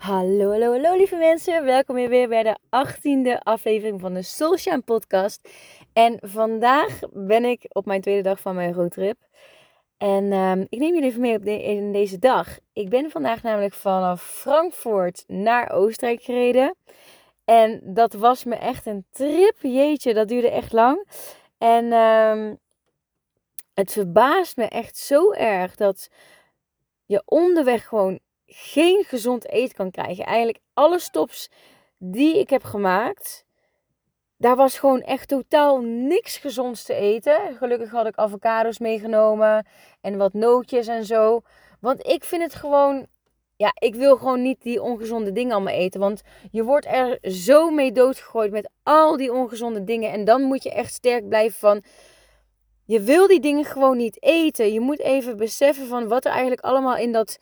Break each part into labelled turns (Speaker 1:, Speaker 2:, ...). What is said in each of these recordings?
Speaker 1: Hallo, hallo, hallo lieve mensen. Welkom weer bij de 18e aflevering van de Soulshine podcast. En vandaag ben ik op mijn tweede dag van mijn roadtrip. En um, ik neem jullie even mee op in deze dag. Ik ben vandaag namelijk vanaf Frankfurt naar Oostenrijk gereden. En dat was me echt een trip. Jeetje, dat duurde echt lang. En um, het verbaast me echt zo erg dat je onderweg gewoon geen gezond eten kan krijgen. Eigenlijk alle stops die ik heb gemaakt, daar was gewoon echt totaal niks gezonds te eten. Gelukkig had ik avocados meegenomen en wat nootjes en zo. Want ik vind het gewoon, ja, ik wil gewoon niet die ongezonde dingen allemaal eten. Want je wordt er zo mee doodgegooid met al die ongezonde dingen. En dan moet je echt sterk blijven van, je wil die dingen gewoon niet eten. Je moet even beseffen van wat er eigenlijk allemaal in dat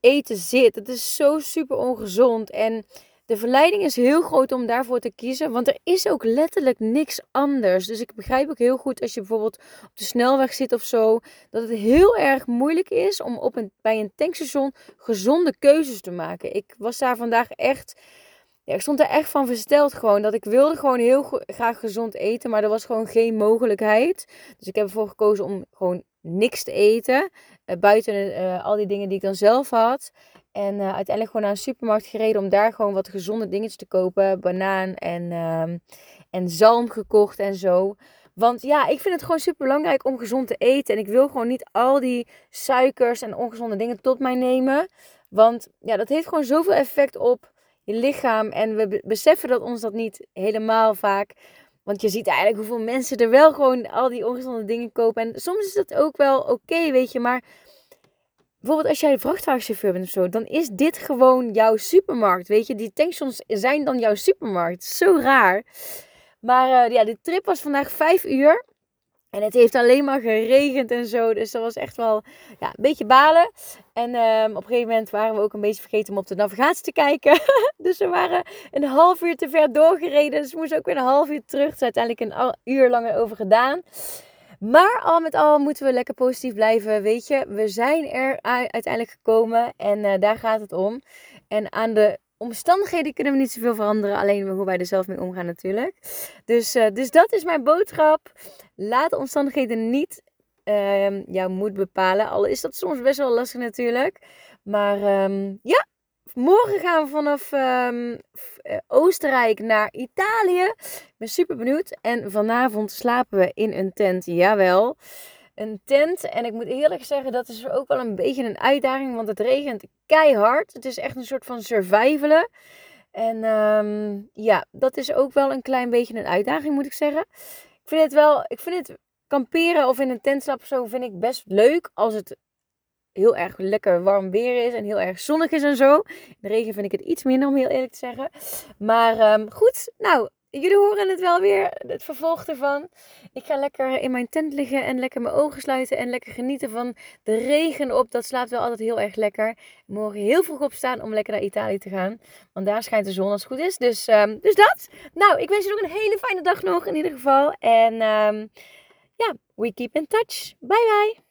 Speaker 1: eten zit. Het is zo super ongezond. En de verleiding is heel groot om daarvoor te kiezen. Want er is ook letterlijk niks anders. Dus ik begrijp ook heel goed als je bijvoorbeeld op de snelweg zit of zo. Dat het heel erg moeilijk is om op een, bij een tankstation gezonde keuzes te maken. Ik was daar vandaag echt. Ja, ik stond er echt van versteld gewoon. Dat ik wilde gewoon heel graag gezond eten. Maar er was gewoon geen mogelijkheid. Dus ik heb ervoor gekozen om gewoon niks te eten. Uh, buiten uh, al die dingen die ik dan zelf had. En uh, uiteindelijk gewoon naar een supermarkt gereden om daar gewoon wat gezonde dingetjes te kopen. Banaan en, ehm, en zalm gekocht en zo. Want ja, ik vind het gewoon super belangrijk om gezond te eten. En ik wil gewoon niet al die suikers en ongezonde dingen tot mij nemen. Want ja, dat heeft gewoon zoveel effect op je lichaam. En we beseffen dat ons dat niet helemaal vaak. Want je ziet eigenlijk hoeveel mensen er wel gewoon al die ongezonde dingen kopen. En soms is dat ook wel oké, weet je. Maar bijvoorbeeld als jij vrachtwagenchauffeur bent of zo, dan is dit gewoon jouw supermarkt. Weet je, die tankstations zijn dan jouw supermarkt. Zo raar. Maar uh, ja, de trip was vandaag vijf uur. En het heeft alleen maar geregend en zo. Dus dat was echt wel ja, een beetje balen. En um, op een gegeven moment waren we ook een beetje vergeten om op de navigatie te kijken. dus we waren een half uur te ver doorgereden. Dus we moesten ook weer een half uur terug. Is uiteindelijk een uur langer over gedaan. Maar al met al moeten we lekker positief blijven. Weet je, we zijn er uiteindelijk gekomen. En uh, daar gaat het om. En aan de omstandigheden kunnen we niet zoveel veranderen. Alleen hoe wij er zelf mee omgaan natuurlijk. Dus, uh, dus dat is mijn boodschap. Laat de omstandigheden niet uh, jouw moed bepalen. Al is dat soms best wel lastig natuurlijk. Maar um, ja, morgen gaan we vanaf um, Oostenrijk naar Italië. Ik ben super benieuwd. En vanavond slapen we in een tent. Jawel een tent. En ik moet eerlijk zeggen, dat is ook wel een beetje een uitdaging, want het regent keihard. Het is echt een soort van survivalen. En um, ja, dat is ook wel een klein beetje een uitdaging, moet ik zeggen. Ik vind het wel, ik vind het kamperen of in een tent slapen zo, vind ik best leuk als het heel erg lekker warm weer is en heel erg zonnig is en zo. In de regen vind ik het iets minder, om heel eerlijk te zeggen. Maar um, goed, nou, jullie horen het wel weer, het vervolg ervan. Ik ga lekker in mijn tent liggen en lekker mijn ogen sluiten en lekker genieten van de regen op. Dat slaat wel altijd heel erg lekker. Morgen heel vroeg opstaan om lekker naar Italië te gaan. Want daar schijnt de zon als het goed is. Dus, um, dus dat. Nou, ik wens je nog een hele fijne dag nog in ieder geval. En um, ja, we keep in touch. Bye bye.